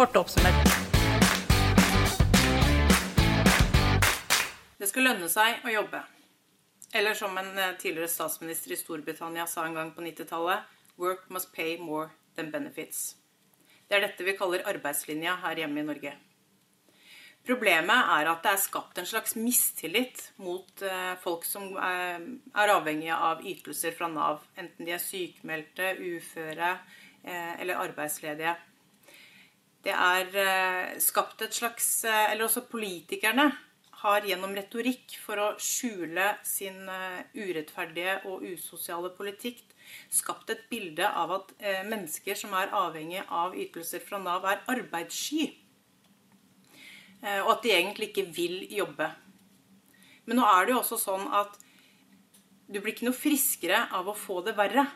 kort oppsummert. Det skal lønne seg å jobbe. Eller som en eh, tidligere statsminister i Storbritannia sa en gang på 90-tallet Work must pay more than benefits. Det er dette vi kaller arbeidslinja her hjemme i Norge. Problemet er at det er skapt en slags mistillit mot eh, folk som eh, er avhengige av ytelser fra Nav, enten de er sykmeldte, uføre eller arbeidsledige. Det er skapt et slags Eller også politikerne har gjennom retorikk for å skjule sin eh, urettferdige og usosiale politikk skapt et bilde av at eh, mennesker som er avhengig av ytelser fra Nav, er arbeidssky. Eh, og at de egentlig ikke vil jobbe. Men nå er det jo også sånn at du blir ikke noe friskere av å få det verre.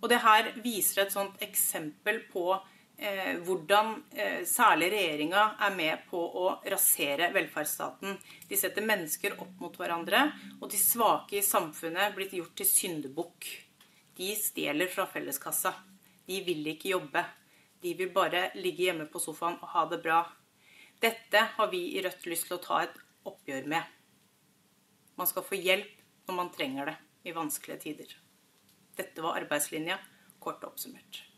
Og det her viser et sånt eksempel på eh, hvordan eh, særlig regjeringa er med på å rasere velferdsstaten. De setter mennesker opp mot hverandre, og de svake i samfunnet blir gjort til syndebukk. De stjeler fra felleskassa. De vil ikke jobbe. De vil bare ligge hjemme på sofaen og ha det bra. Dette har vi i Rødt lyst til å ta et oppgjør med. Man skal få hjelp når man trenger det i vanskelige tider. Dette var arbeidslinja, kort oppsummert.